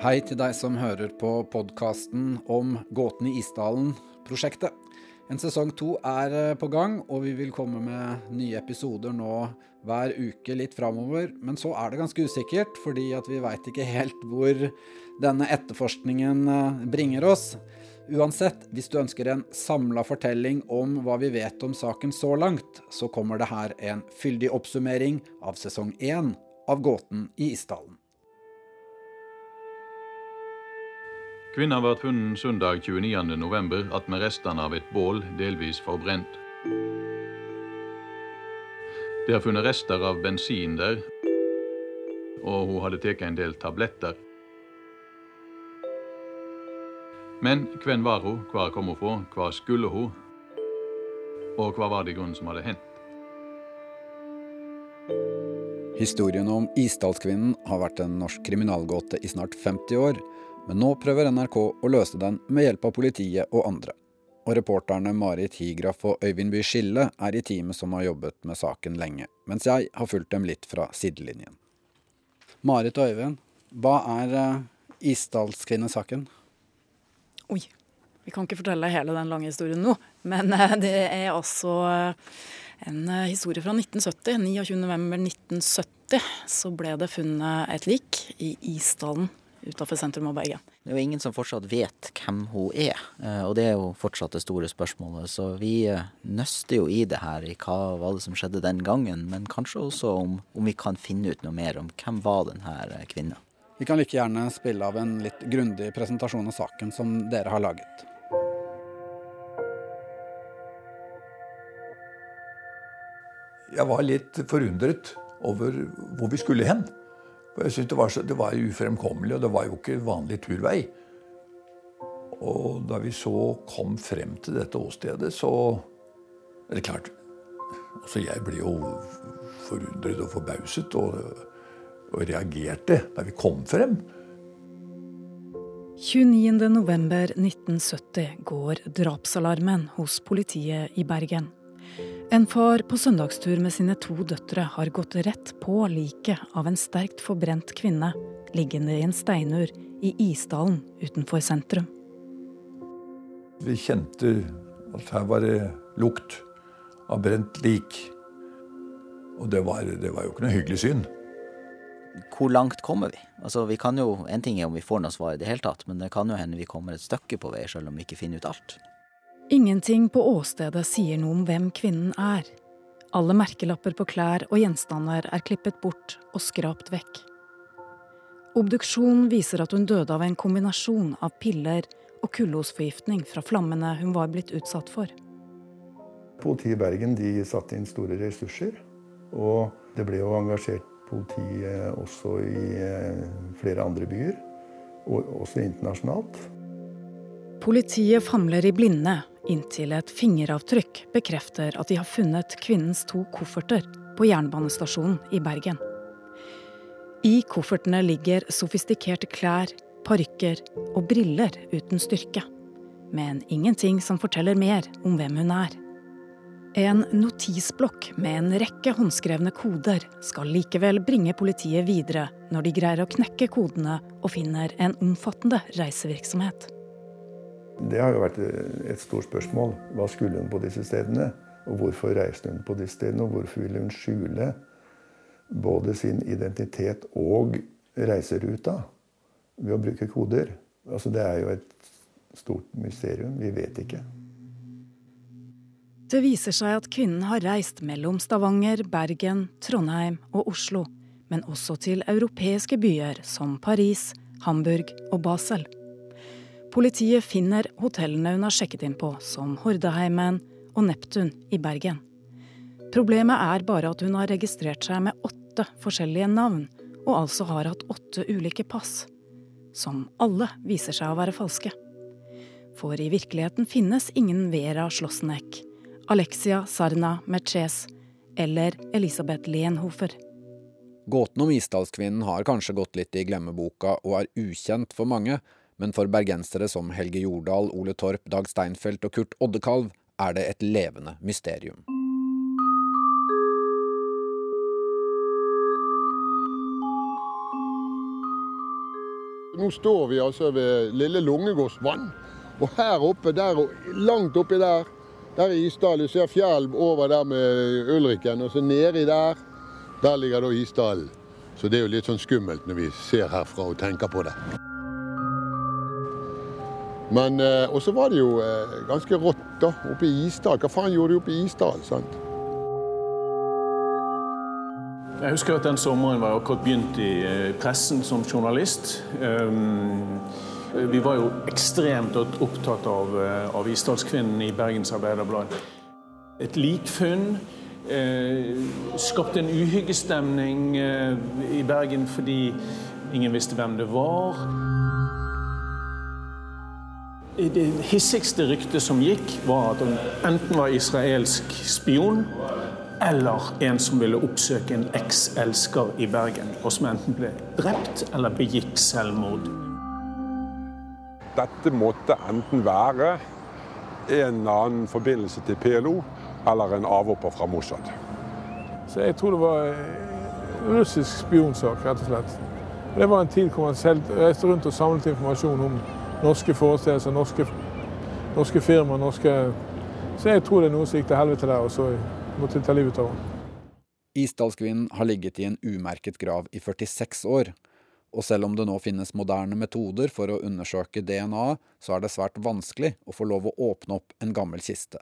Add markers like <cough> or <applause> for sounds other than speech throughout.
Hei til deg som hører på podkasten om Gåten i Isdalen-prosjektet. En sesong to er eh, på gang, og vi vil komme med nye episoder nå hver uke litt framover. Men så er det ganske usikkert, fordi at vi veit ikke helt hvor denne etterforskningen eh, bringer oss. Uansett, hvis du ønsker en samla fortelling om hva vi vet om saken så langt, så kommer det her en fyldig oppsummering av sesong én av Gåten i Isdalen. Kvinna ble funnet søndag 29.11. attmed restene av et bål delvis forbrent. Det er funnet rester av bensin der, og hun hadde tatt en del tabletter. Men hvem var hun, hvor kom hun fra, hva skulle hun, og hva var det grunnen som hadde hendt? Historien om Isdalskvinnen har vært en norsk kriminalgåte i snart 50 år, men nå prøver NRK å løse den med hjelp av politiet og andre. Og reporterne Marit Higraff og Øyvind By Skille er i teamet som har jobbet med saken lenge, mens jeg har fulgt dem litt fra sidelinjen. Marit og Øyvind, hva er uh, Isdalskvinnesaken? Oi. Vi kan ikke fortelle hele den lange historien nå, men eh, det er altså eh, en eh, historie fra 1970. 29.11.1970 så ble det funnet et lik i Isdalen utenfor sentrum av Bergen. Det er jo ingen som fortsatt vet hvem hun er, og det er jo fortsatt det store spørsmålet. Så vi nøster jo i det her, i hva var det som skjedde den gangen, men kanskje også om, om vi kan finne ut noe mer om hvem var denne kvinna. Vi kan like gjerne spille av en litt grundig presentasjon av saken som dere har laget. Jeg var litt forundret over hvor vi skulle hen. For jeg syntes det, var det var ufremkommelig, og det var jo ikke vanlig turvei. Og da vi så kom frem til dette åstedet, så er det klart Altså, jeg ble jo forundret og forbauset. og og reagerte da vi kom frem. 29.11.1970 går drapsalarmen hos politiet i Bergen. En far på søndagstur med sine to døtre har gått rett på liket av en sterkt forbrent kvinne liggende i en steinur i Isdalen utenfor sentrum. Vi kjente at her var det lukt av brent lik. Og det var, det var jo ikke noe hyggelig syn hvor langt kommer vi? Altså, vi kan jo, En ting er om vi får noe svar i det hele tatt, men det kan jo hende vi kommer et stykke på vei, selv om vi ikke finner ut alt. Ingenting på åstedet sier noe om hvem kvinnen er. Alle merkelapper på klær og gjenstander er klippet bort og skrapt vekk. Obduksjon viser at hun døde av en kombinasjon av piller og kullosforgiftning fra flammene hun var blitt utsatt for. Politiet i Bergen de satte inn store ressurser, og det ble jo engasjert politi også i eh, flere andre byer, og også internasjonalt. Politiet famler i blinde inntil et fingeravtrykk bekrefter at de har funnet kvinnens to kofferter på jernbanestasjonen i Bergen. I koffertene ligger sofistikerte klær, parykker og briller uten styrke. Men ingenting som forteller mer om hvem hun er. En notisblokk med en rekke håndskrevne koder skal likevel bringe politiet videre når de greier å knekke kodene og finner en omfattende reisevirksomhet. Det har jo vært et stort spørsmål. Hva skulle hun på disse stedene? Og hvorfor reiste hun på disse stedene? Og hvorfor ville hun skjule både sin identitet og reiseruta ved å bruke koder? Altså, det er jo et stort mysterium. Vi vet ikke. Det viser seg at kvinnen har reist mellom Stavanger, Bergen, Trondheim og Oslo, men også til europeiske byer som Paris, Hamburg og Basel. Politiet finner hotellene hun har sjekket inn på, som Hordeheimen og Neptun i Bergen. Problemet er bare at hun har registrert seg med åtte forskjellige navn, og altså har hatt åtte ulike pass. Som alle viser seg å være falske. For i virkeligheten finnes ingen Vera Slåssenek Alexia Sarna Merces eller Elisabeth Lenhofer. Gåten om Isdalskvinnen har kanskje gått litt i glemmeboka og er ukjent for mange, men for bergensere som Helge Jordal, Ole Torp, Dag Steinfeld og Kurt Oddekalv er det et levende mysterium. nå står vi altså ved Lille Lungegårdsvann. Og her oppe, der, langt oppi der, der er Isdalen. Du ser fjell over der med Ulriken. Og så nedi der, der ligger da Isdalen. Så det er jo litt sånn skummelt når vi ser herfra og tenker på det. Men eh, også var det jo eh, ganske rått da, oppe i Isdal. Hva faen gjorde de oppe i Isdal? sant? Jeg husker at den sommeren var jeg akkurat begynt i eh, pressen som journalist. Um, vi var jo ekstremt opptatt av, eh, av Isdalskvinnen i Bergens Arbeiderblad. Et likfunn eh, skapte en uhyggestemning eh, i Bergen fordi ingen visste hvem det var. Det hissigste ryktet som gikk, var at hun enten var israelsk spion eller en som ville oppsøke en ekselsker i Bergen, og som enten ble drept eller begikk selvmord. Dette måtte enten være en annen forbindelse til PLO eller en avhopper fra Mossad. Så jeg tror det var en russisk spionsak, rett og slett. Det var en tid hvor man selv reiste rundt og samlet informasjon om norske forestillelser, norske, norske firmaer, norske Så jeg tror det er noe som gikk til helvete der, og så måtte ta livet av henne. Isdalskvinnen har ligget i en umerket grav i 46 år. Og selv om det nå finnes moderne metoder for å undersøke DNA, så er det svært vanskelig å få lov å åpne opp en gammel kiste.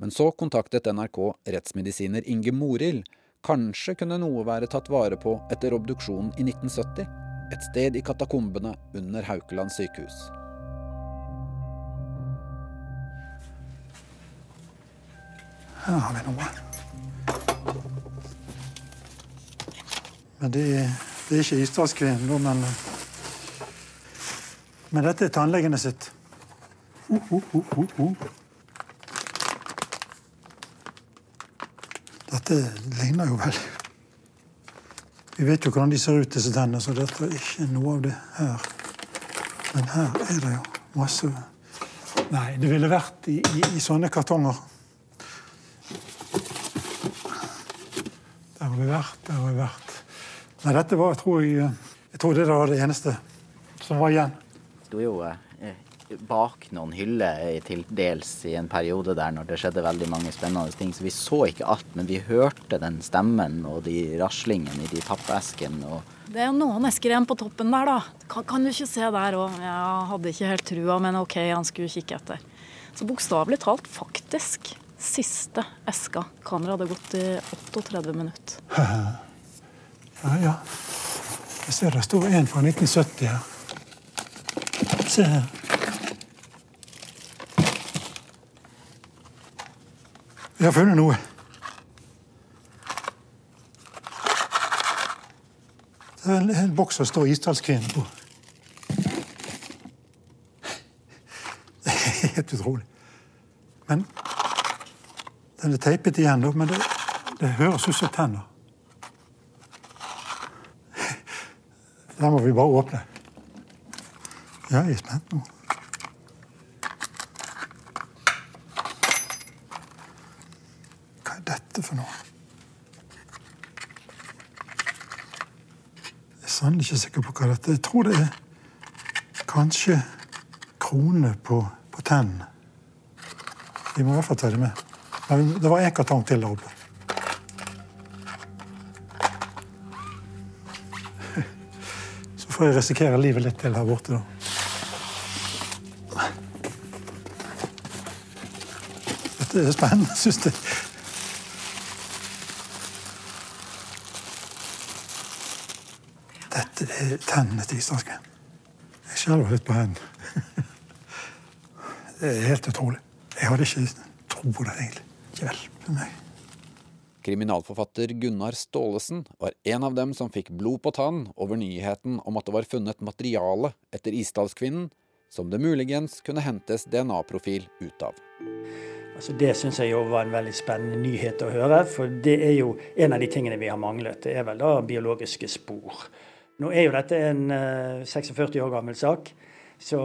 Men så kontaktet NRK rettsmedisiner Inge Morild. Kanskje kunne noe være tatt vare på etter obduksjonen i 1970? Et sted i katakombene under Haukeland sykehus. Her har vi noe. Men det det er ikke Isdalskvinnen, men, men dette er tannlegene sitt. Uh, uh, uh, Dette ligner jo veldig Vi vet jo hvordan de ser ut, disse tennene, så dette er ikke noe av det her. Men her er det jo masse Nei, det ville vært i, i, i sånne kartonger. Har vi vært, der har vi vært. Nei, dette var, jeg tror jeg, jeg tror det var det eneste som var igjen. Sto jo eh, bak noen hyller til dels i en periode der når det skjedde veldig mange spennende ting. Så vi så ikke alt, men vi hørte den stemmen og de raslingene i de pappeskene. og det er jo noen esker igjen på toppen der, da. Kan, kan du ikke se der òg. Jeg hadde ikke helt trua, men OK, han skulle kikke etter. Så bokstavelig talt, faktisk. Siste eska. Kameraet hadde gått i 38 minutter. <laughs> Ja, ja. Jeg ser det står en fra 1970 her. Se her. Vi har funnet noe. Det er en, en boks som står Isdalskvinnen på. <laughs> Det er helt utrolig. Men den er teipet igjen, men det, det høres ut som tenner. Den må vi bare åpne. Ja, jeg er spent nå. Hva er dette for noe? Jeg er sannelig ikke sikker på hva dette er. Jeg tror det er kanskje kronene på, på tennene. Vi må i hvert fall ta det med. Men det var en kartong til der oppe. <laughs> Så får jeg risikere livet litt til her borte, da. Dette er spennende, <laughs> syns jeg. Dette er tennene til isdalsken. Jeg skjelver litt på hendene. <laughs> Det er helt utrolig. Jeg hadde ikke tro på det, egentlig. Hjelpe meg. Kriminalforfatter Gunnar Staalesen var en av dem som fikk blod på tann over nyheten om at det var funnet materiale etter Isdalskvinnen som det muligens kunne hentes DNA-profil ut av. Altså det syns jeg jo var en veldig spennende nyhet å høre, for det er jo en av de tingene vi har manglet. Det er vel da biologiske spor. Nå er jo dette en 46 år gammel sak, Så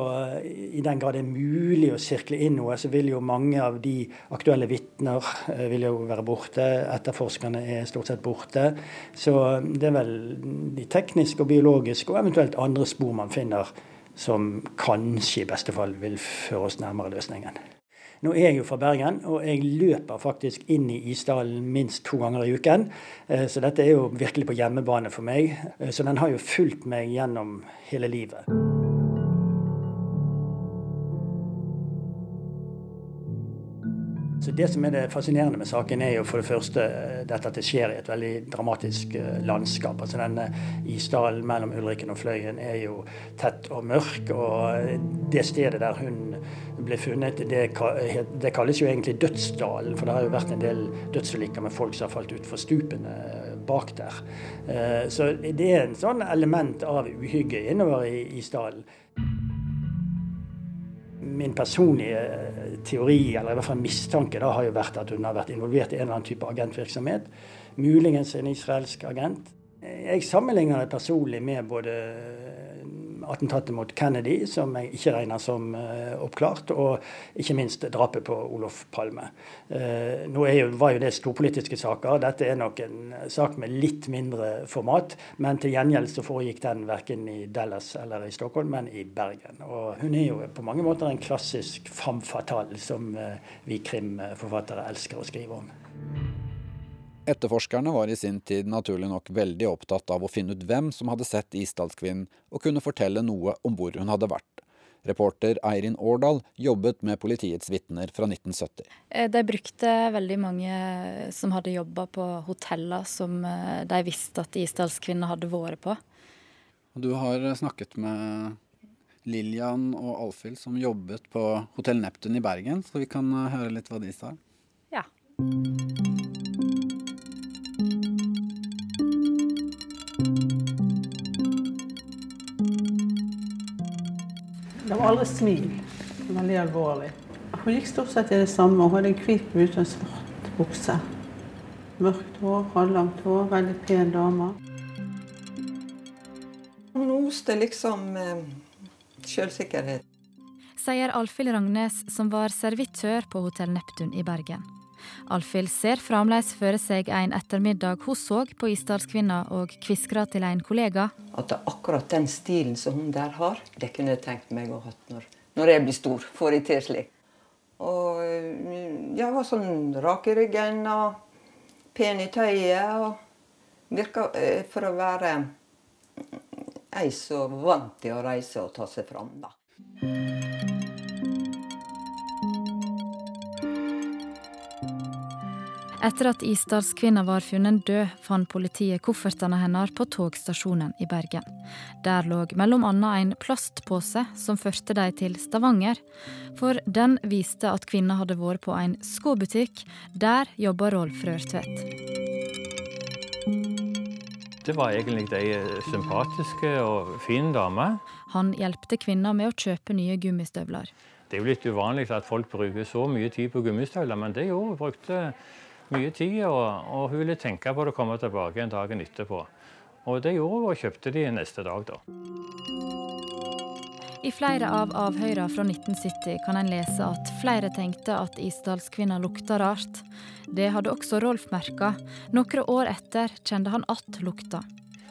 i den grad det er mulig å sirkle inn noe, så vil jo mange av de aktuelle vitner jo være borte. Etterforskerne er stort sett borte. Så det er vel de tekniske og biologiske og eventuelt andre spor man finner som kanskje i beste fall vil føre oss nærmere løsningen. Nå er jeg jo fra Bergen, og jeg løper faktisk inn i isdalen minst to ganger i uken. Eh, så dette er jo virkelig på hjemmebane for meg. Eh, så den har jo fulgt meg gjennom hele livet. Så Det som er det fascinerende med saken, er jo for det første eh, dette at det skjer i et veldig dramatisk eh, landskap. Altså Denne isdalen mellom Ulriken og Fløyen er jo tett og mørk. Og det stedet der hun ble funnet, det, kalles jo egentlig Dødsdalen. For det har jo vært en del dødsulykker med folk som har falt utfor stupene bak der. Eh, så det er en sånn element av uhygge innover i isdalen min personlige eh, teori, eller i hvert fall mistanke, da, har jo vært at hun har vært involvert i en eller annen type agentvirksomhet. Muligens en israelsk agent. Jeg sammenligner det personlig med både attentatet mot Kennedy, som jeg ikke regner som uh, oppklart, og ikke minst drapet på Olof Palme. Uh, nå jo, var jo det storpolitiske saker. Dette er nok en sak med litt mindre format. Men til gjengjeld så foregikk den verken i Dallas eller i Stockholm, men i Bergen. Og hun er jo på mange måter en klassisk femme fatale som vi krimforfattere elsker å skrive om. Etterforskerne var i sin tid naturlig nok veldig opptatt av å finne ut hvem som hadde sett Isdalskvinnen, og kunne fortelle noe om hvor hun hadde vært. Reporter Eirin Årdal jobbet med politiets vitner fra 1970. Eh, de brukte veldig mange som hadde jobba på hoteller som eh, de visste at Isdalskvinnen hadde vært på. Du har snakket med Lillian og Alfhild som jobbet på Hotell Neptun i Bergen, så vi kan eh, høre litt hva de sa. Ja. Det var aldri smil. Veldig alvorlig. Hun gikk stort sett i det samme. Hun hadde en hvit bluse og en svart bukse. Mørkt hår, halvlangt hår, veldig pen dame. Hun oste liksom eh, selvsikkerhet. Sier Alfhild Ragnes, som var servitør på Hotell Neptun i Bergen. Alfhild ser fremdeles føre seg en ettermiddag hun så på Isdalskvinna og kviskra til en kollega. At det er akkurat den stilen som hun der har, det kunne jeg tenkt meg å ha når, når jeg blir stor. <laughs> Får jeg til slik. Og mm, jeg var sånn rak i ryggen og pen i tøyet. Og virka eh, for å være ei som vant til å reise og ta seg fram, da. Etter at Isdalskvinna var funnet død, fant politiet koffertene hennes på togstasjonen i Bergen. Der lå bl.a. en plastpose som førte dem til Stavanger. For den viste at kvinna hadde vært på en skobutikk. Der jobba Rolf Rørtvedt. Det var egentlig ei sympatiske og fin dame. Han hjelpte kvinna med å kjøpe nye gummistøvler. Det er jo litt uvanlig at folk bruker så mye tid på gummistøvler, men det gjorde hun. brukte mye tid, og, og, hun ville tenke på det å komme tilbake en dagen etterpå. Og det gjorde hun, og kjøpte de neste dag, da. I flere av avhørene fra 1970 kan en lese at flere tenkte at Isdalskvinna lukta rart. Det hadde også Rolf merka. Noen år etter kjente han att lukta.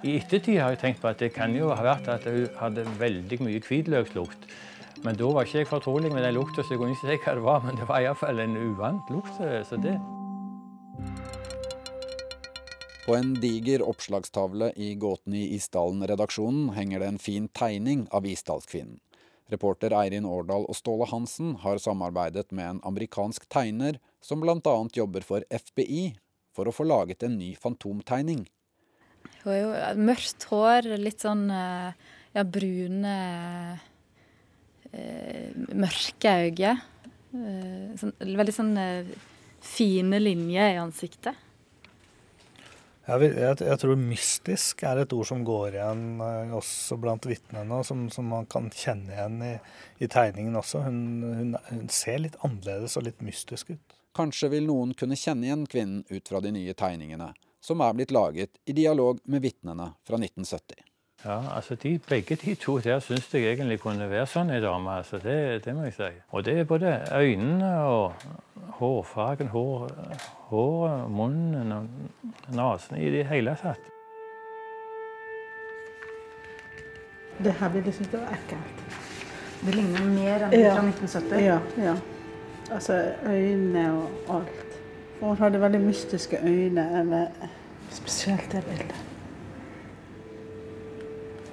I ettertid har jeg tenkt på at det kan jo ha vært at hun hadde veldig mye hvitløkslukt. Men da var ikke jeg fortrolig med den lukta, så jeg kunne ikke si hva det var. Men det var iallfall en uvant lukt. så det... På en diger oppslagstavle i Gåten i Isdalen-redaksjonen henger det en fin tegning av Isdalskvinnen. Reporter Eirin Årdal og Ståle Hansen har samarbeidet med en amerikansk tegner som bl.a. jobber for FBI, for å få laget en ny fantomtegning. Hun har jo mørkt hår, litt sånn eh, ja, brune eh, Mørke øyne. Eh, sånn, veldig sånn fine linjer i ansiktet. Jeg, jeg, jeg, tror mystisk er et ord som går igjen uh, også blant vitnene, som, som, man kan kjenne igjen i, i tegningen også. Hun, hun, hun, ser litt annerledes og litt mystisk ut. Kanskje vil noen kunne kjenne igjen kvinnen ut fra de nye tegningene, som er blitt laget i dialog med vitnene fra 1970. Ja, altså de, Begge de to der syns jeg egentlig kunne være sånn ei dame. altså det, det, må jeg si. Og det er både øynene og hårfargen, hår, håret, munnen og nesen i det hele tatt. Det her blir liksom det ekkelt. Det ligner mer enn ja. fra 1970? Ja. ja. Altså øynene og alt. For hun hadde veldig mystiske øyne. Eller spesielt det bildet.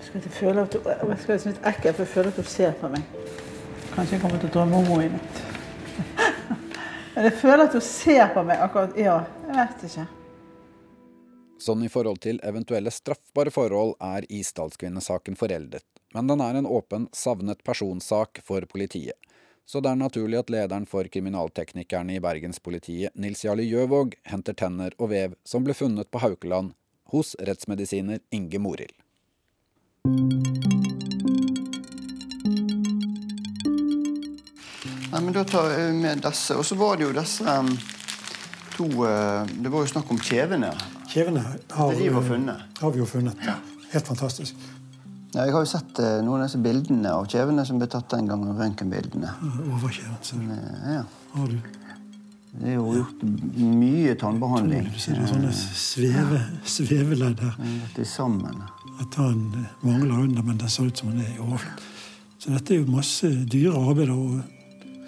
Jeg føle at du, jeg skal synes ekkelt, for jeg føler at hun ser på meg. Kanskje jeg kommer til å drømme om henne i natt. <laughs> Men jeg føler at hun ser på meg akkurat Ja, jeg vet ikke. Sånn i forhold til eventuelle straffbare forhold er Isdalskvinnesaken foreldet, men den er en åpen savnet personsak for politiet. Så det er naturlig at lederen for kriminalteknikerne i Bergenspolitiet, Nils Jarle Gjøvåg, henter tenner og vev som ble funnet på Haukeland hos rettsmedisiner Inge Morild. Nei, men Da tar jeg med disse. Og så var det jo disse um, to uh, Det var jo snakk om kjevene. Kjevene har, de var funnet. har vi jo funnet. Ja. Helt fantastisk. Ja, jeg har jo sett uh, noen av disse bildene av kjevene som ble tatt den gangen. Røntgenbildene. Overkjeven, ser du. Ja. Har du? Det er jo gjort mye tannbehandling. Du ser sånne sveve, sveveledd her. Dette er sammen. At han mangler under, men det ser ut som han er i overflaten. Så dette er jo masse dyre arbeider. Og...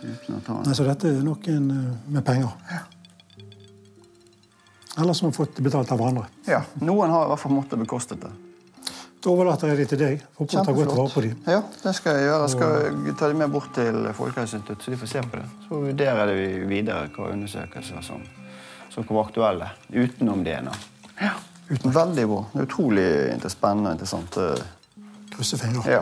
Nei, så dette er noen med penger. Ja. Eller som har fått betalt av hverandre. Ja, Noen har i hvert fall måttet bekoste det. Da overlater jeg de til deg. Håper du tar godt vare på dem. Ja, det skal jeg gjøre. Jeg skal ta dem med bort til Folkehelseinstituttet, så de får se på det. Så vurderer vi videre hva undersøkelser som, som kommer aktuelle utenom DNA. Ja. Uten. Veldig bra. Det er utrolig spennende og interessant. Krysser fingre. Ja.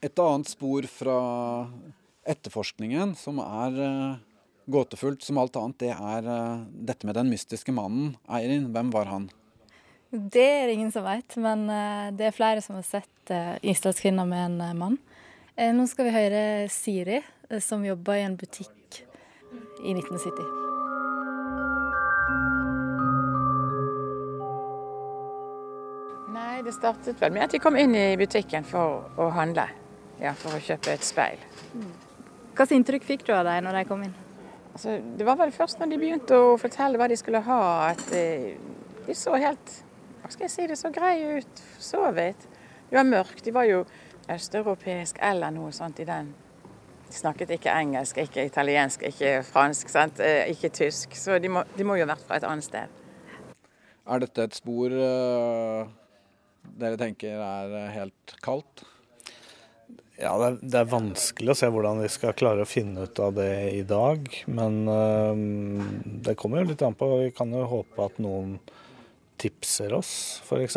Et annet spor fra etterforskningen som er uh, gåtefullt som alt annet, det er uh, dette med den mystiske mannen. Eirin, hvem var han? Det er det ingen som vet, men uh, det er flere som har sett Islandskvinna med en mann. nå skal vi høre Siri, som jobba i en butikk i 1970. Nei, det startet vel med at de kom inn i butikken for å handle. Ja, For å kjøpe et speil. Hvilket inntrykk fikk du av dem når de kom inn? Altså, det var vel først når de begynte å fortelle hva de skulle ha, at eh, de så helt Hva skal jeg si, det så greie ut. Så vidt. De var mørke. De var jo østeuropeisk eller noe sånt i den. De snakket ikke engelsk, ikke italiensk, ikke fransk, sant? Eh, ikke tysk. Så de må, de må jo ha vært fra et annet sted. Er dette et spor uh dere tenker er eh, helt kaldt? Ja, det er, det er, vanskelig å se hvordan vi skal klare å finne ut av det i dag. Men uh, det kommer jo litt an på. Vi kan jo håpe at noen tipser oss, f.eks.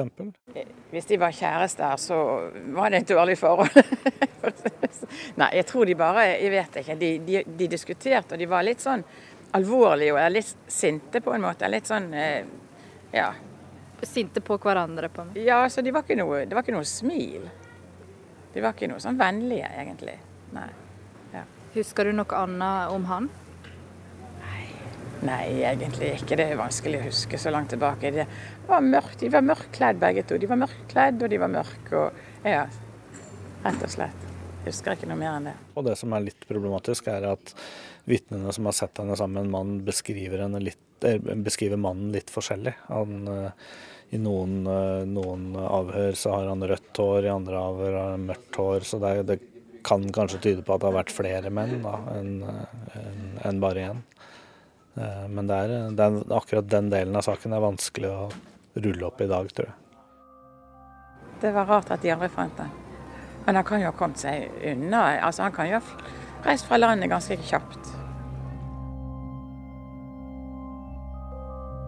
Hvis de var kjærester, så var det et dårlig forhold. <laughs> Nei, jeg tror de bare Jeg vet ikke. De, de, de, diskuterte, og de var litt sånn alvorlige og litt sinte på en måte. Litt sånn eh, Ja sinte på hverandre? på Ja, altså de var ikke noe, Det var ikke noe smil. De var ikke noe sånn vennlige, egentlig. Nei. Ja. Husker du noe annet om han? Nei. Egentlig ikke. Det er vanskelig å huske så langt tilbake. Det var mørkt. De var mørkkledd begge to. De var mørkkledd, og de var mørke. Og ja, rett og slett. Jeg husker ikke noe mer enn det. Og det som er litt problematisk, er at vitnene som har sett henne sammen med en mann, beskriver, litt, eh, beskriver mannen litt forskjellig. Han, eh, I noen, eh, noen, avhør så har han rødt hår, i andre avhør har han mørkt hår. Så det, det, kan kanskje tyde på at det har vært flere menn enn en, en bare én. Men det er, det er, akkurat den delen av saken er vanskelig å rulle opp i dag, tror jeg. Det var rart at de aldri fant den. Men han kan jo ha kommet seg unna. Altså, han kan jo ha reist fra landet ganske kjapt.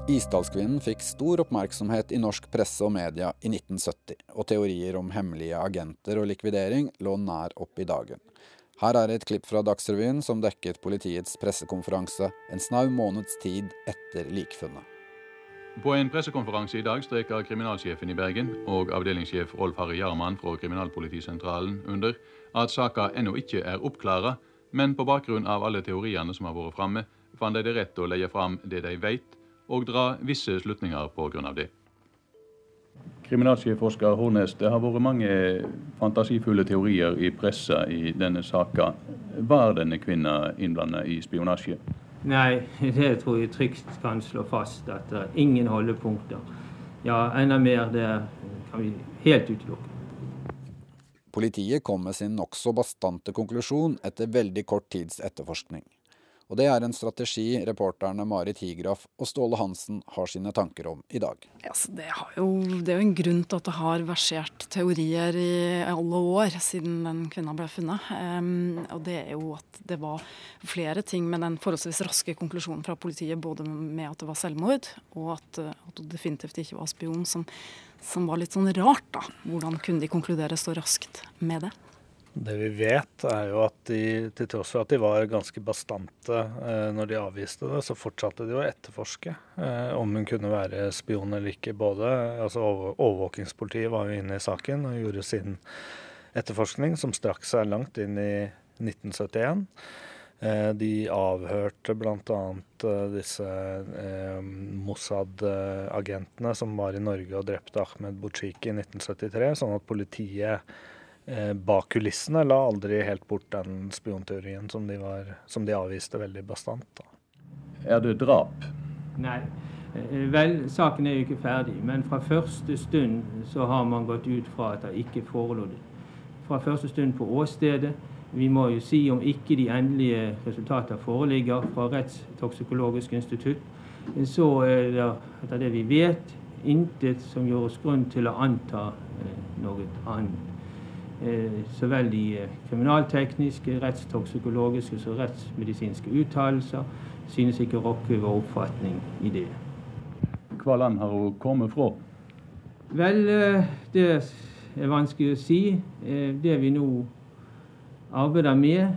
Isdalskvinnen fikk stor oppmerksomhet i norsk presse og media i 1970, og teorier om hemmelige agenter og likvidering lå nær opp i dagen. Her er et klipp fra Dagsrevyen som dekket politiets pressekonferanse en snau måneds tid etter likfunnet. På en pressekonferanse i dag streker kriminalsjefen i Bergen og avdelingssjef Rolf Harry Jarman fra Kriminalpolitisentralen under at saka ennå ikke er oppklara, men på bakgrunn av alle teoriene som har vært framme, fant de det rett å legge fram det de vet, og dra visse slutninger på grunn av det. Kriminalsjefforsker Hornes, det har vært mange fantasifulle teorier i pressa i denne saka. Var denne kvinna innblanda i spionasje? Nei, <laughs> det tror jeg trygt kan slå fast. At det er ingen holdepunkter. Ja, enda mer, det kan vi helt utelukke. Politiet kom med sin nokså bastante konklusjon etter veldig kort tids etterforskning. Og det er en strategi reporterne Marit Higraff og Ståle Hansen har sine tanker om i dag. Ja, det, jo, det, er jo en grunn til at det har versert teorier i alle år siden den kvinna ble funnet. Um, og det er jo at det var flere ting med den forholdsvis raske konklusjonen fra politiet, både med at det var selvmord, og at, at det definitivt ikke var spion, som, som var litt sånn rart, da. Hvordan kunne de konkludere så raskt med det? Det vi vet, er jo at de, til tross for at de var ganske bastante eh, når de avviste det, så fortsatte de å etterforske eh, om hun kunne være spion eller ikke. Både, altså Overvåkingspolitiet var jo inne i saken og gjorde sin etterforskning, som strakk seg langt inn i 1971. Eh, de avhørte bl.a. Eh, disse eh, Mossad-agentene som var i Norge og drepte Ahmed Bouchiki i 1973, sånn at politiet bak kulissene la aldri helt bort den spionteorien som de, var, som de avviste veldig bastant. Da. Er det drap? Nei. Eh, vel, saken er jo ikke ferdig. Men fra første stund så har man gått ut fra at det ikke forelå det. Fra første stund på åstedet. Vi må jo si om ikke de endelige resultater foreligger fra Rettstoksikologisk institutt, så er det etter det vi vet, intet som gjør oss grunn til å anta eh, noe annet. Eh, så vel de eh, kriminaltekniske, rettstoksikologiske og rettsmedisinske uttalelser synes ikke å rokke vår oppfatning i det. Hva land har hun kommet fra? Vel, eh, det er vanskelig å si. Det vi nå arbeider med,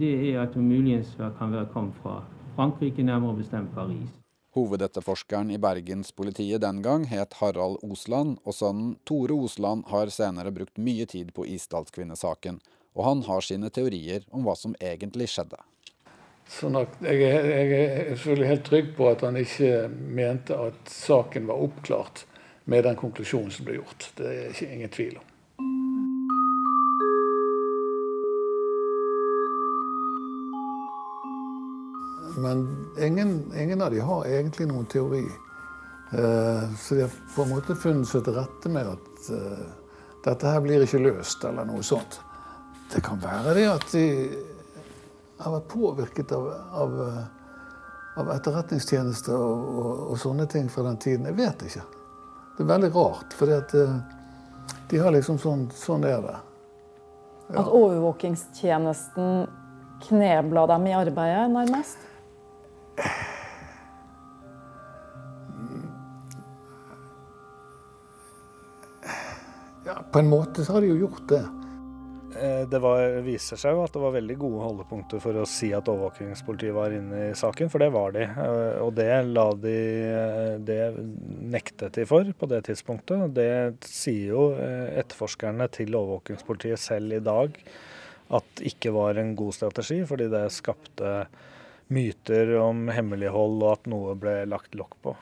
det er at hun muligens kan være kommet fra Frankrike, nærmere bestemt Paris. Hovedetterforskeren i Bergenspolitiet den gang het Harald Osland, og sønnen Tore Osland har senere brukt mye tid på Isdalskvinnesaken, og han har sine teorier om hva som egentlig skjedde. At jeg, jeg er selvfølgelig helt trygg på at han ikke mente at saken var oppklart med den konklusjonen som ble gjort. Det er ikke ingen tvil om. Men ingen, ingen, av de har egentlig noen teori. Uh, så de har på en måte funnet seg til rette med at uh, dette her blir ikke løst, eller noe sånt. Det kan være det at de har vært påvirket av, av, av etterretningstjenester og, og, og, sånne ting fra den tiden. Jeg vet ikke. Det er veldig rart, for de har liksom sånn Sånn er det. Ja. At overvåkingstjenesten knebla dem i arbeidet, nærmest? Ja, på en måte så har de jo gjort det. Eh, det var, viser seg jo at det var veldig gode holdepunkter for å si at overvåkingspolitiet var inne i saken, for det var de. Eh, og det de eh, Det nektet de for på det tidspunktet. Det sier jo etterforskerne til overvåkingspolitiet selv i dag at ikke var en god strategi, fordi det skapte myter om hemmelighold og at noe ble lagt lokk på.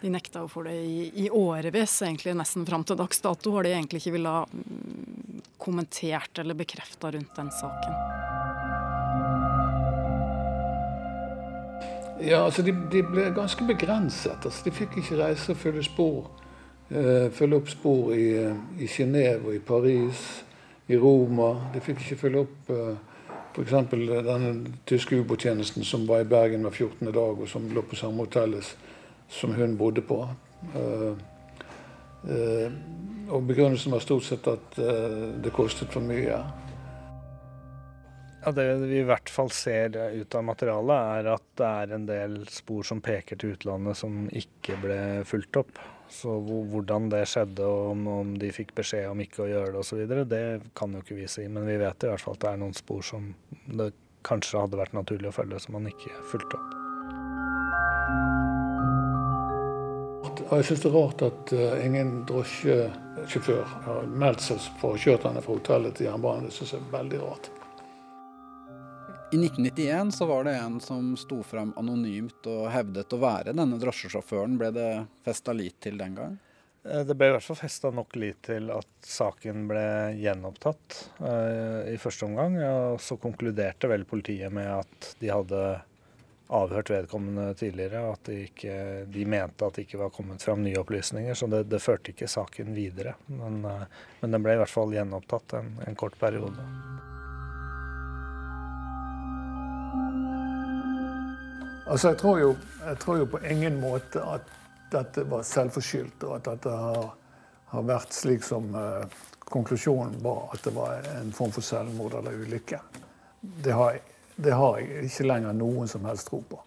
De nekta jo for det i, i årevis, egentlig nesten fram til dags dato har de egentlig ikke ville ha mm, kommentert eller bekrefta rundt den saken. Ja, altså de, de ble ganske begrenset. Altså, de fikk ikke reise og følge spor. Uh, følge opp spor i, uh, i Genéve og i Paris, i Roma. De fikk ikke følge opp uh, F.eks. denne tyske ubåttjenesten som var i Bergen hver 14. dag, og som lå på samme hotell som hun bodde på. Uh, uh, og begrunnelsen var stort sett at uh, det kostet for mye. Ja, Det vi i hvert fall ser ut av materialet, er at det er en del spor som peker til utlandet som ikke ble fulgt opp. Så hvordan det skjedde, og om, om de fikk beskjed om ikke å gjøre det osv., det kan jo ikke vi si. Men vi vet i hvert fall at det er noen spor som det kanskje hadde vært naturlig å følge, som man ikke fulgte opp. Jeg syns det er rart at uh, ingen drosjesjåfør har meldt seg for å ha kjørt henne fra hotellet til jernbanen. Det syns jeg er veldig rart. I 1991 så var det en som sto fram anonymt og hevdet å være denne drosjesjåføren. Ble det festa lit til den gang? Eh, det ble i hvert fall festa nok lit til at saken ble gjenopptatt uh, i første omgang. Og så konkluderte vel politiet med at de hadde avhørt vedkommende tidligere. Og at de, ikke, de mente at det ikke var kommet fram nye opplysninger. Så det, det førte ikke saken videre. Men, uh, men, den ble i hvert fall gjenopptatt en, en kort periode. Altså, jeg tror, jo, jeg tror jo på ingen måte at dette var selvforskyldt, og at dette har, har vært slik som eh, konklusjonen var, at det var en form for selvmord eller ulykke. Det har, det har jeg ikke lenger noen som helst tro på.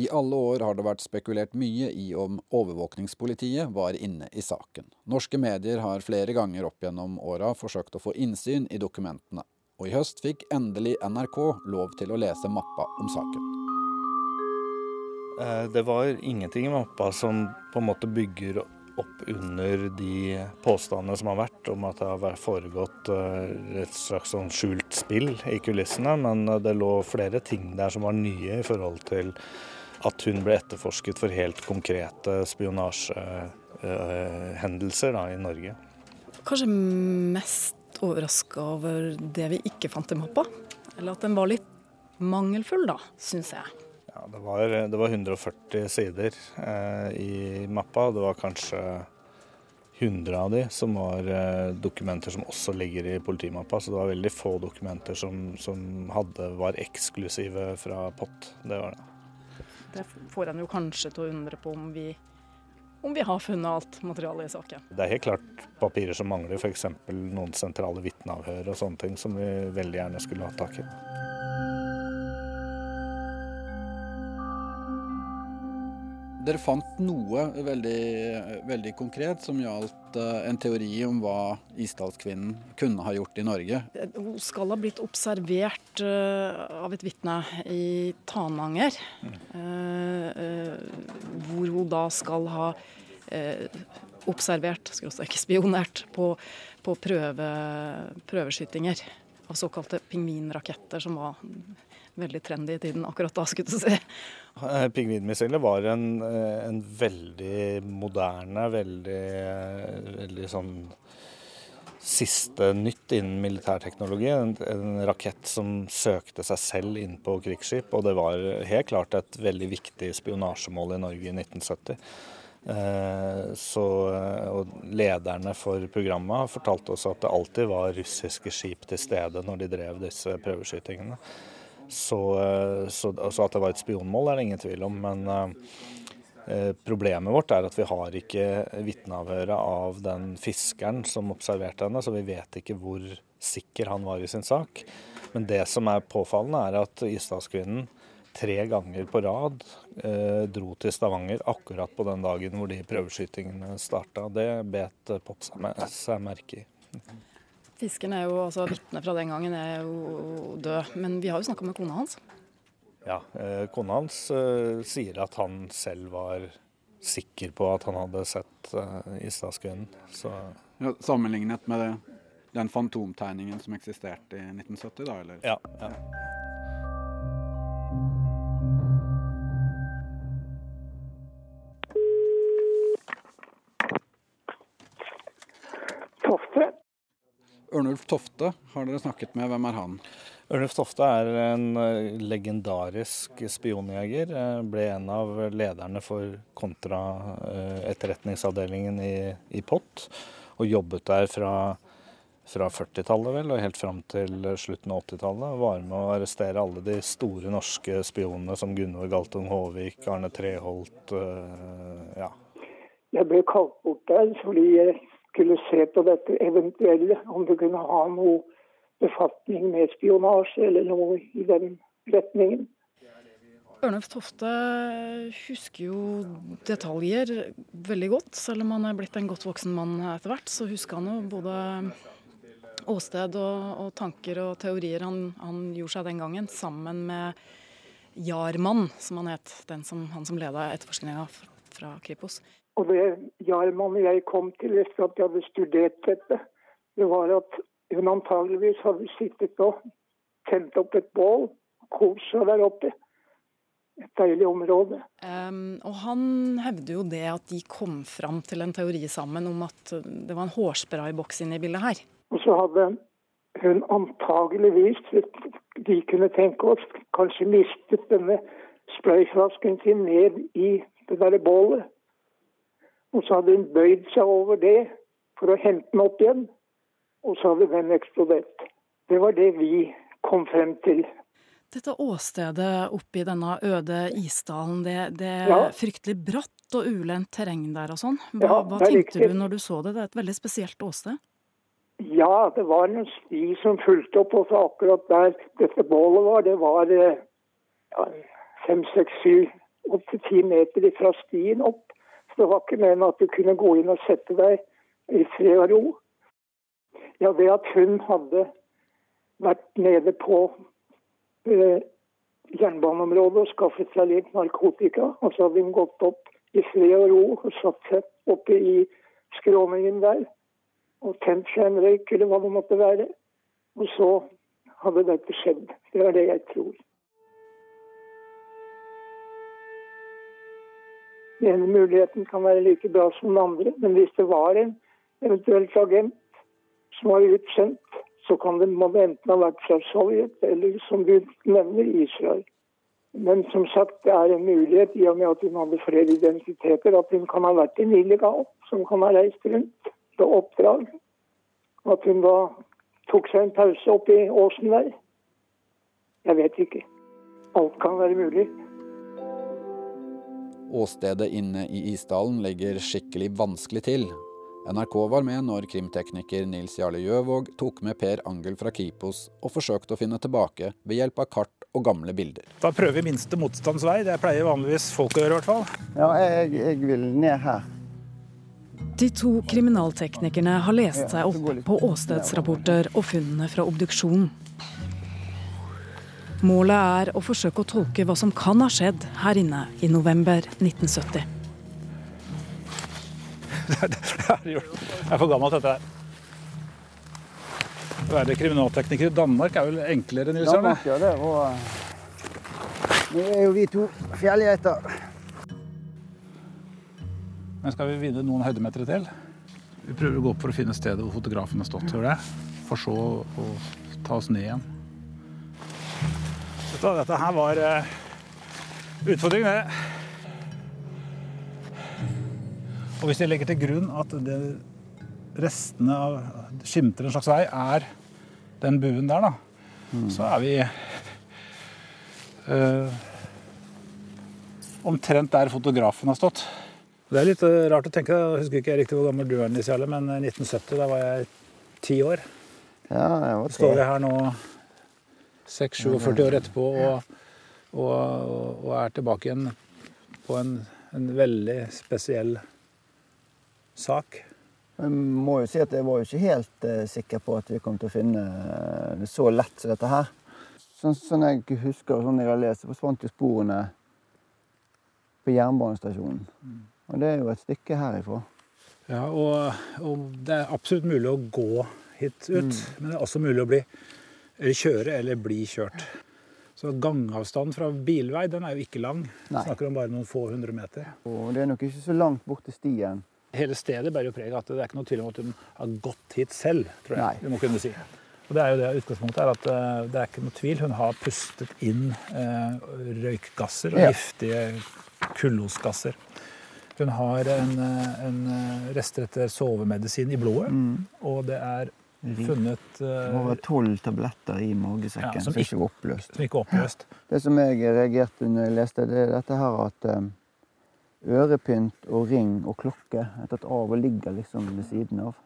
I alle år har det vært spekulert mye i om overvåkningspolitiet var inne i saken. Norske medier har flere ganger opp gjennom åra forsøkt å få innsyn i dokumentene, og i høst fikk endelig NRK lov til å lese mappa om saken. Eh, det var ingenting i mappa som på en måte bygger opp under de påstandene som har vært om at det har foregått eh, et slags sånn skjult spill i kulissene, men eh, det lå flere ting der som var nye i forhold til at hun ble etterforsket for helt konkrete spionasjehendelser i Norge. Kanskje mest overraska over det vi ikke fant i mappa? Eller at den var litt mangelfull, da, syns jeg. Ja, det var, det var 140 sider eh, i mappa. Det var kanskje 100 av de som var eh, dokumenter som også ligger i politimappa. Så det var veldig få dokumenter som, som hadde, var eksklusive fra POT. Det var det. Det får en jo kanskje til å undre på om vi, om vi har funnet alt materialet i saken. Det er helt klart papirer som mangler, f.eks. noen sentrale vitneavhør og sånne ting som vi veldig gjerne skulle hatt tak i. Dere fant noe veldig, veldig konkret som gjaldt uh, en teori om hva Isdalskvinnen kunne ha gjort i Norge. Hun skal ha blitt observert uh, av et vitne i Tananger. Uh, hvor hun da skal ha observert, skråstrek spionert, på, på prøve, prøveskytinger av såkalte pingvinraketter, som var veldig trendy i tiden akkurat da, skulle du si. Eh, pingvinmissilet var en, eh, en, veldig moderne, veldig, eh, veldig sånn siste nytt innen militærteknologi. En, en, rakett som søkte seg selv inn på krigsskip. Og det var helt klart et veldig viktig spionasjemål i Norge i 1970. så, og Lederne for programmet fortalte også at det alltid var russiske skip til stede når de drev disse prøveskytingene. Så, eh, så, så, at det var et spionmål er det ingen tvil om. Men eh, problemet vårt er at vi har ikke vitneavhøret av den fiskeren som observerte henne, så vi vet ikke hvor sikker han var i sin sak. Men det som er påfallende, er at Isdalskvinnen tre ganger på rad eh, dro til Stavanger akkurat på den dagen hvor de prøveskytingene starta. Det bet Pop seg merke i. Fisken er jo, altså Vitnet fra den gangen er jo død, men vi har jo snakka med kona hans. Ja, eh, kona hans eh, sier at han selv var sikker på at han hadde sett eh, Isdalskvinnen. Ja, sammenlignet med det, den fantomtegningen som eksisterte i 1970, da? eller? Ja. ja. Ørnulf Tofte har dere snakket med. Hvem er han? Ørnulf Tofte er en eh, legendarisk spionjeger. Eh, ble en av lederne for kontraetterretningsavdelingen i, i POT. Og jobbet der fra, fra 40-tallet vel, og helt fram til slutten av 80-tallet. Var med å arrestere alle de store norske spionene som Gunvor Galtung Håvik, Arne Treholt, ja. Jeg ble kalt bort der fordi jeg skulle se på dette eventuelle, om det kunne ha noe befatning med spionasje eller noe i den retningen. Ørnulf Tofte husker jo detaljer veldig godt. Selv om han er blitt en godt voksen mann etter hvert, så husker han jo både åsted og, og tanker og teorier han, han, gjorde seg den gangen, sammen med Jarmann, som han het, den som, han som leda etterforskninga fra Kripos. Og det Jarman og jeg kom til etter at jeg hadde studert dette, det var at hun antageligvis hadde sittet og tent opp et bål, kost seg der oppe. et deilig område. Um, og han hevder jo det at de kom fram til en teori sammen om at det var en hårsprayboks inne i bildet her. Og så hadde hun antageligvis, de kunne tenke oss, kanskje mistet denne sprayflasken sin ned i det derre bålet. Og så hadde hun bøyd seg over det for å hente den opp igjen. Og så hadde den eksplodert. Det var det vi kom frem til. Dette åstedet oppe i denne øde isdalen, det, det er ja. fryktelig bratt og ulendt terreng der og sånn. Hva, ja, hva tenkte riktig. du når du så det? Det er et veldig spesielt åsted? Ja, det var en sti som fulgte opp, og akkurat der dette bålet var, det var eh, ja, fem, seks, syv, åtte, ti meter fra stien opp. Så det var ikke meningen at du kunne gå inn og sette deg i fred og ro. Ja, det at hun hadde vært nede på eh, jernbaneområdet og skaffet seg litt narkotika. Og så hadde hun gått opp i fred og ro og satt seg oppe i skråningen der og tent seg en røyk eller hva det måtte være. Og så hadde dette skjedd. Det er det jeg tror. Den ene muligheten kan være like bra som den andre, men hvis det var en eventuelt agent som var utsendt så kan det, må det enten ha vært fra Sovjet eller, som du nevner, Israel. Men som sagt, det er en mulighet i og med at hun hadde flere identiteter, at hun kan ha vært en illegal som kan ha reist rundt på oppdrag. At hun da tok seg en pause oppe i åsen der. Jeg vet ikke. Alt kan være mulig. Åstedet inne i Isdalen legger skikkelig vanskelig til, NRK var med når krimtekniker Nils Jarle Gjøvåg tok med Per Angel fra Kripos og forsøkte å finne tilbake ved hjelp av kart og gamle bilder. Da prøver vi minste motstands vei. Det pleier vanligvis folk å gjøre, i hvert fall. Ja, jeg, jeg vil ned her. De to kriminalteknikerne har lest seg opp på åstedsrapporter og funnene fra obduksjonen. Målet er å forsøke å tolke hva som kan ha skjedd her inne i november 1970. jeg er for gammelt, dette her. Å være kriminaltekniker i Danmark er vel enklere, Nils Arne? Ja, det var... Eh, nå er jo vi to fjellgeiter. Men skal vi vinne noen høydemeter til? Vi prøver å gå opp for å finne stedet hvor fotografen har stått. Hører det? For så å ta oss ned igjen. Dette, dette her var uh, utfordring, det. Og hvis jeg legger til grunn at det, restene av skimter en slags vei er den buen der, da, mm. så er vi uh, omtrent der fotografen har stått. Det er litt uh, rart å tenke. Jeg husker ikke riktig hvor gammel du er, Nisiale, men 1970, da var jeg ti år. Ja, jeg var Står vi her nå 6-47 år etterpå og, og, og, er tilbake igjen på en, en veldig spesiell sak. Jeg må jo si at jeg var jo ikke helt uh, sikker på at vi kom til å finne uh, det så lett som dette her. Sånn, sånn jeg husker og sånn jeg har lest, forsvant jo sporene på jernbanestasjonen. Mm. Og det er jo et stykke herifra. Ja, og, og det er absolutt mulig å gå hit ut. Mm. Men det er også mulig å bli, eller kjøre eller bli kjørt. Så gangavstanden fra bilvei den er jo ikke lang. Nei. Snakker om bare noen få hundre meter. Og det er nok ikke så langt bort til stien. Hele stedet bærer jo preg av at det er ikke noe tvil om at hun har gått hit selv, tror jeg Nei. vi må kunne si. Og det er jo det Utgangspunktet er at uh, det er ikke noe tvil. Hun har pustet inn eh, røykgasser og ja. giftige kullosgasser. Hun har en, uh, en rester etter sovemedisin i blodet, mm. og det er funnet uh, Over tolv tabletter i magesekken ja, som, ikke var oppløst. Som ikke oppløst. <laughs> Det som jeg reagerte når jeg leste, det er dette her at ørepynt og ring og klokke er tatt av og ligger liksom ved siden av.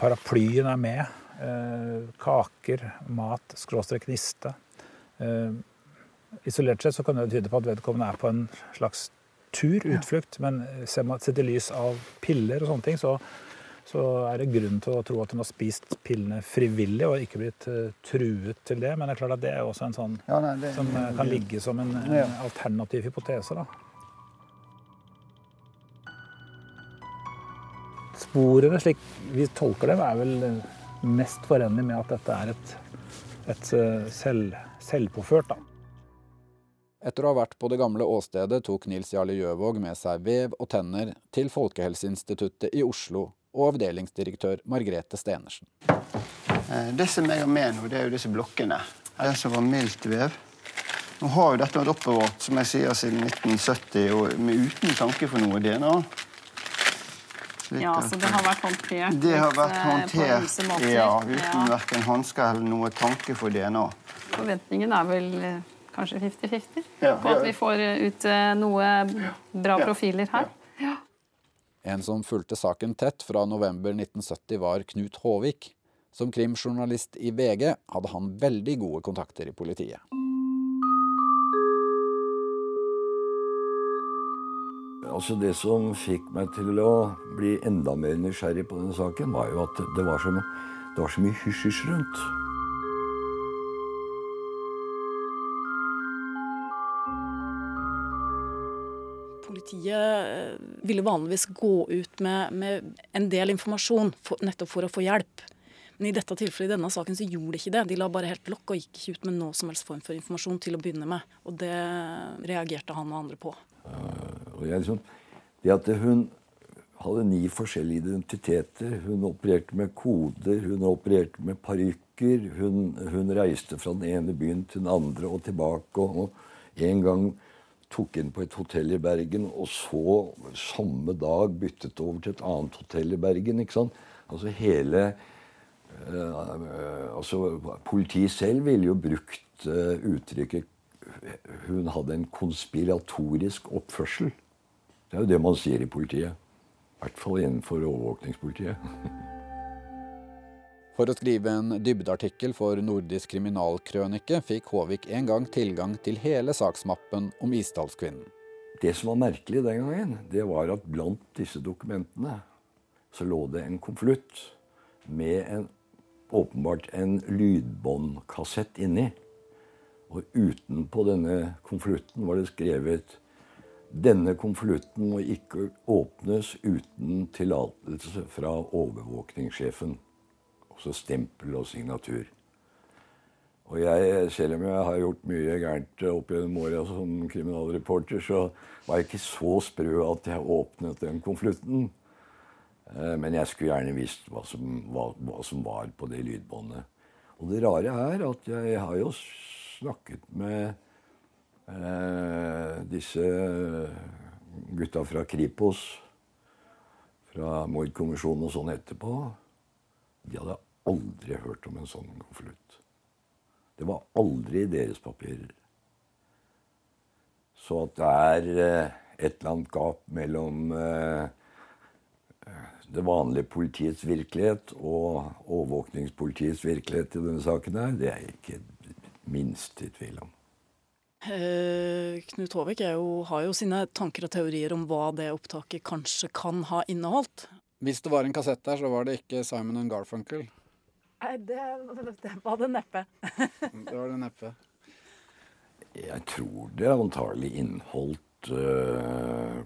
Paraplyen er med. Uh, kaker, mat, skråstrek niste. Uh, isolert sett så kan det tyde på at vedkommende er på en slags tur, utflukt. Men sett i lys av piller og sånne ting, så, så, er det grunn til å tro at hun har spist pillene frivillig og ikke blitt uh, truet til det. Men det er klart at det er også en sånn ja, nei, det, som uh, kan ligge som en, en alternativ hypotese. da. sporene, slik vi tolker dem, er vel mest forenlig med at dette er et, et eh, selv, selvpåført. Da. Etter å ha vært på det gamle åstedet tok Nils Jarle Gjøvåg med seg vev og tenner til Folkehelseinstituttet i Oslo og avdelingsdirektør Margrethe Stenersen. Eh, det som jeg har med nå, det er jo disse blokkene. Det som var mildt vev. Nå har jo dette vært oppbevart som jeg sier, siden 1970, og med uten tanke for noe DNA. Ja, så det har vært håndtert Det har vært eh, håndtert, ja, uten ja. verken hansker eller noe tanke for DNA. Forventningen er vel eh, kanskje 50-50 ja, på at vi får ut noe bra profiler her. En som fulgte saken tett fra november 1970, var Knut Håvik. Som krimjournalist i VG hadde han veldig gode kontakter i politiet. Altså Det som fikk meg til å bli enda mer nysgjerrig på denne saken, var jo at det var så, det var så mye hysj-hysj rundt. Politiet eh, ville vanligvis gå ut med, med en del informasjon for, nettopp for å få hjelp. Men i dette tilfellet, i denne saken, så gjorde de ikke det. De la bare helt lokk og gikk ikke ut med noe som helst form for informasjon til å begynne med. Og det reagerte han og andre på. Og jeg liksom, det at hun hadde ni forskjellige identiteter. Hun opererte med koder, hun opererte med parykker. Hun, hun, reiste fra den ene byen til den andre og tilbake. Og, og en gang tok inn på et hotell i Bergen, og så samme dag byttet over til et annet hotell i Bergen. ikke sant? Altså hele uh, altså Politiet selv ville jo brukt uh, uttrykket hun hadde en konspiratorisk oppførsel. Det er jo det man sier i politiet. I hvert fall innenfor overvåkningspolitiet. <laughs> For å skrive en dybdeartikkel for Nordisk kriminalkrønike fikk Håvik en gang tilgang til hele saksmappen om Isdalskvinnen. Det som var merkelig den gangen, det var at blant disse dokumentene så lå det en konvolutt med en, åpenbart en lydbåndkassett inni. Og utenpå denne konvolutten var det skrevet denne konvolutten må ikke åpnes uten tillatelse fra overvåkningssjefen. Også stempel og signatur. Og jeg, selv om jeg har gjort mye gærent opp gjennom åra som kriminalreporter, så var jeg ikke så sprø at jeg åpnet den konvolutten. Eh, men jeg skulle gjerne visst hva som, hva, hva som var på det lydbåndet. Og det rare er at jeg har jo snakket med eh, disse gutta fra Kripos, fra Mordkommisjonen og sånn etterpå. De hadde aldri hørt om en sånn konvolutt. Det var aldri i deres papirer. Så at det er eh, et eller annet gap mellom eh, det vanlige politiets virkelighet og overvåkningspolitiets virkelighet i denne saken her, det er jeg ikke minst i tvil om. Eh, Knut Håvik jo, har jo sine tanker og teorier om hva det opptaket kanskje kan ha inneholdt. Hvis det var en kassett der, så var det ikke Simon and Garfunkel? Nei, det, det var det neppe. <laughs> det var det neppe. Jeg tror det antagelig inneholdt uh,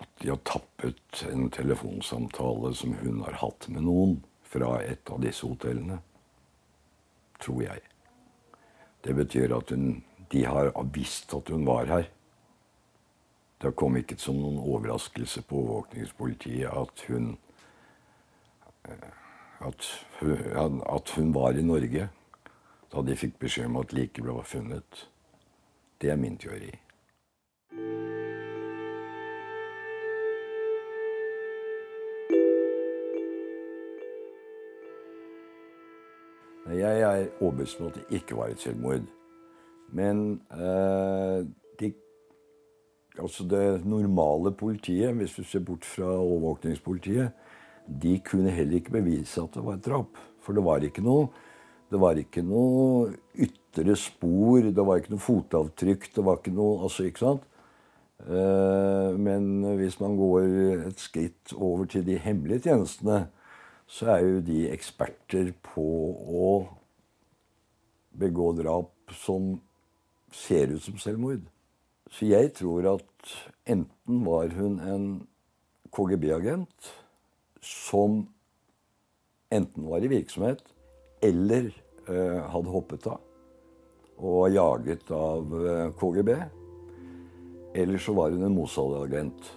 at de har tappet en telefonsamtale som hun har hatt med noen fra et av disse hotellene. Tror jeg. Det betyr at hun, de har visst at hun var her. Det kom ikke som noen overraskelse på overvåkningspolitiet at hun eh, at at hun var i Norge da de fikk beskjed om at liket ble funnet. Det er min teori. Jeg er overbevist om at det ikke var et selvmord. Men eh, de, altså det normale politiet, hvis du ser bort fra overvåkningspolitiet, de kunne heller ikke bevise at det var et drap. For det var ikke noe, det var ikke noe ytre spor, det var ikke noe fotavtrykk. det var ikke noe, altså ikke sant? Eh, men hvis man går et skritt over til de hemmelige tjenestene, så er jo de eksperter på å begå drap som ser ut som selvmord. Så jeg tror at enten var hun en KGB-agent som enten var i virksomhet eller eh, hadde hoppet av. og var jaget av eh, KGB. Eller så var hun en Mossad-agent.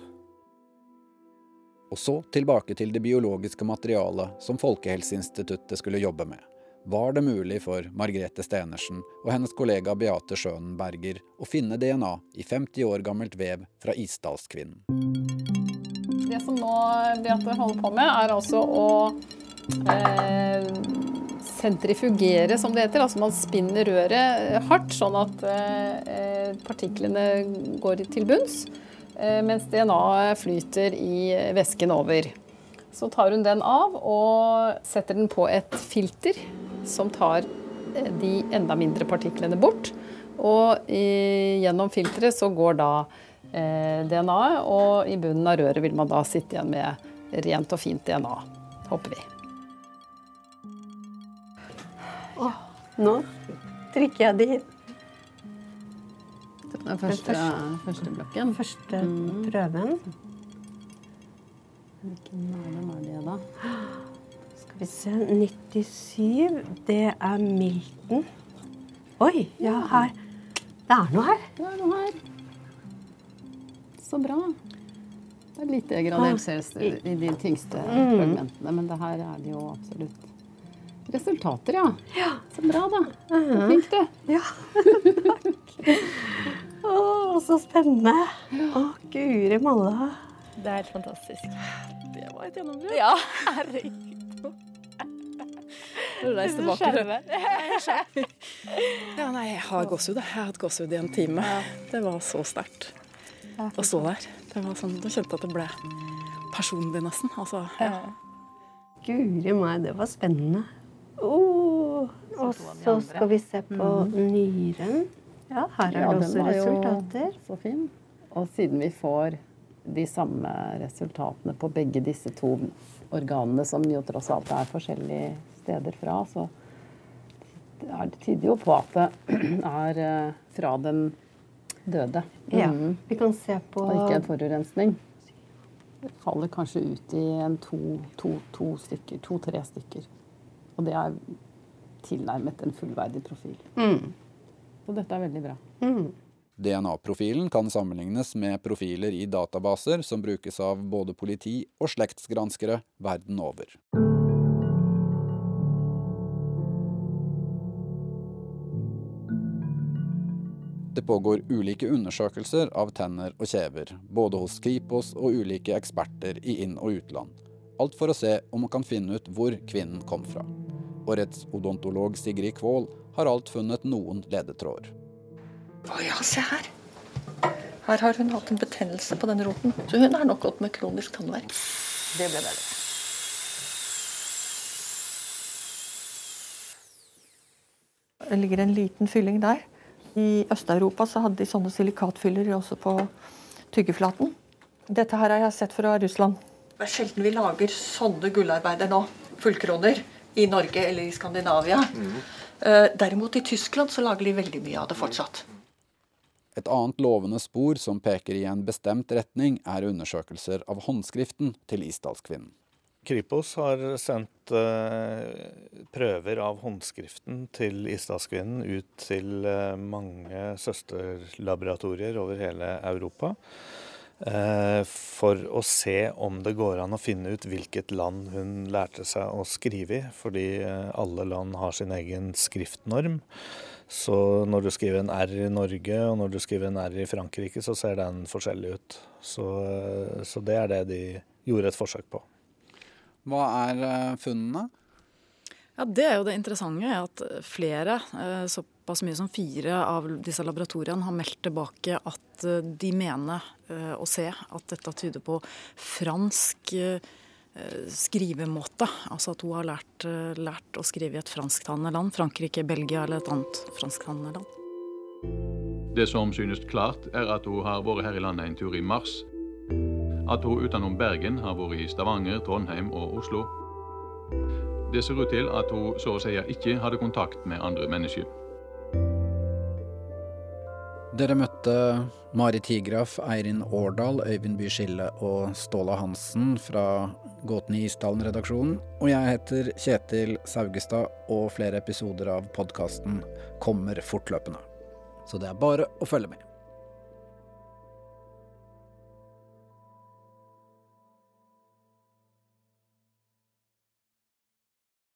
Og så tilbake til det biologiske materialet som Folkehelseinstituttet skulle jobbe med. Var det mulig for Margrethe Stenersen og hennes kollega Beate Schønberger å finne DNA i 50 år gammelt vev fra Isdalskvinnen? Det som nå Beate holder på med, er altså å eh, sentrifugere, som det heter. Altså man spinner røret hardt, sånn at eh, partiklene går til bunns. Eh, mens DNA flyter i væsken over. Så tar hun den av og setter den på et filter som tar eh, de enda mindre partiklene bort. Og i, gjennom filteret så går da DNA-et, og i bunnen av røret vil man da sitte igjen med rent og fint DNA, håper vi. Åh, nå trykker jeg det inn. Den første, første blokken. Første mm. prøven. Hvilken er det da? Skal vi se 97. Det er Milton. Oi, ja, her. Det er noe her. Det er noe her. Så bra. Det er litt gradert ses i de tyngste mm. fragmentene, men det her er det jo absolutt resultater, ja. ja. Så bra, da. Så flink, du. Ja, takk. <laughs> Å, så spennende. Å, guri malla. Det er helt fantastisk. Det var et gjennombrudd. Ja, herregud. Du reiste tilbake. Ja, nei, jeg har gåsehud. Jeg har hatt gåsehud i en time. Det var så sterkt å stå der. Det var sånn, Da kjente jeg at det ble personlig, nesten. Altså, ja. Guri meg, det var spennende. Oh, og så skal vi se på mm. nyren. Ja, her er ja, det også resultater. Så fin. Og siden vi får de samme resultatene på begge disse to organene, som jo tross alt er forskjellige steder fra, så det tyder jo på at det <clears throat> er eh, fra den døde. Ja, mm. vi kan se på... Og ikke en forurensning. Det faller kanskje ut i en to, to, to stykker, to-tre stykker. Og det er tilnærmet en fullverdig profil. Mm. Så dette er veldig bra. Mm. DNA-profilen kan sammenlignes med profiler i databaser som brukes av både politi og slektsgranskere verden over. Det pågår ulike undersøkelser av tenner og kjever, både hos Kripos og ulike eksperter i inn- og utland. Alt for å se om man kan finne ut hvor kvinnen kom fra. Og rettsodontolog Sigrid Kvål har alt funnet noen ledetråder. Å ja, se her. Her har hun hatt en betennelse på den roten. Så hun har nok gått med kronisk tannverk. Det ble bedre. Det ligger en liten fylling der. I Øst-Europa så hadde de sånne silikatfyller også på tyggeflaten. Dette her har jeg sett fra Russland. Det er sjelden vi lager sånne gullarbeider nå. Fullkroner. I Norge eller i Skandinavia. Mm. Eh, derimot i Tyskland så lager de veldig mye av det fortsatt. Et annet lovende spor som peker i en bestemt retning, er undersøkelser av håndskriften til Isdalskvinnen. Kripos har sendt uh, prøver av håndskriften til Isdalskvinnen ut til uh, mange søsterlaboratorier over hele Europa. Eh, for å se om det går an å finne ut hvilket land hun lærte seg å skrive i. Fordi eh, alle land har sin egen skriftnorm. Så når du skriver en R i Norge og når du skriver en R i Frankrike, så ser den forskjellig ut. Så, eh, så det er det de gjorde et forsøk på. Hva er funnene? Ja, Det er jo det interessante, at flere, såpass mye som fire av disse laboratoriene, har meldt tilbake at de mener Eh, å se at dette tyder på fransk eh, skrivemåte. Altså at hun har lært, eh, lært å skrive i et fransktalende land. Frankrike, Belgia eller et annet fransktalende land. Det som synes klart, er at hun har vært her i landet en tur i mars. At hun utenom Bergen har vært i Stavanger, Trondheim og Oslo. Det ser ut til at hun så å si ikke hadde kontakt med andre mennesker. Dere møtte Mari Tigraf, Eirin Årdal, Øyvind By Skille og Ståla Hansen fra Gåten i Isdalen-redaksjonen. Og jeg heter Kjetil Saugestad, og flere episoder av podkasten kommer fortløpende. Så det er bare å følge med.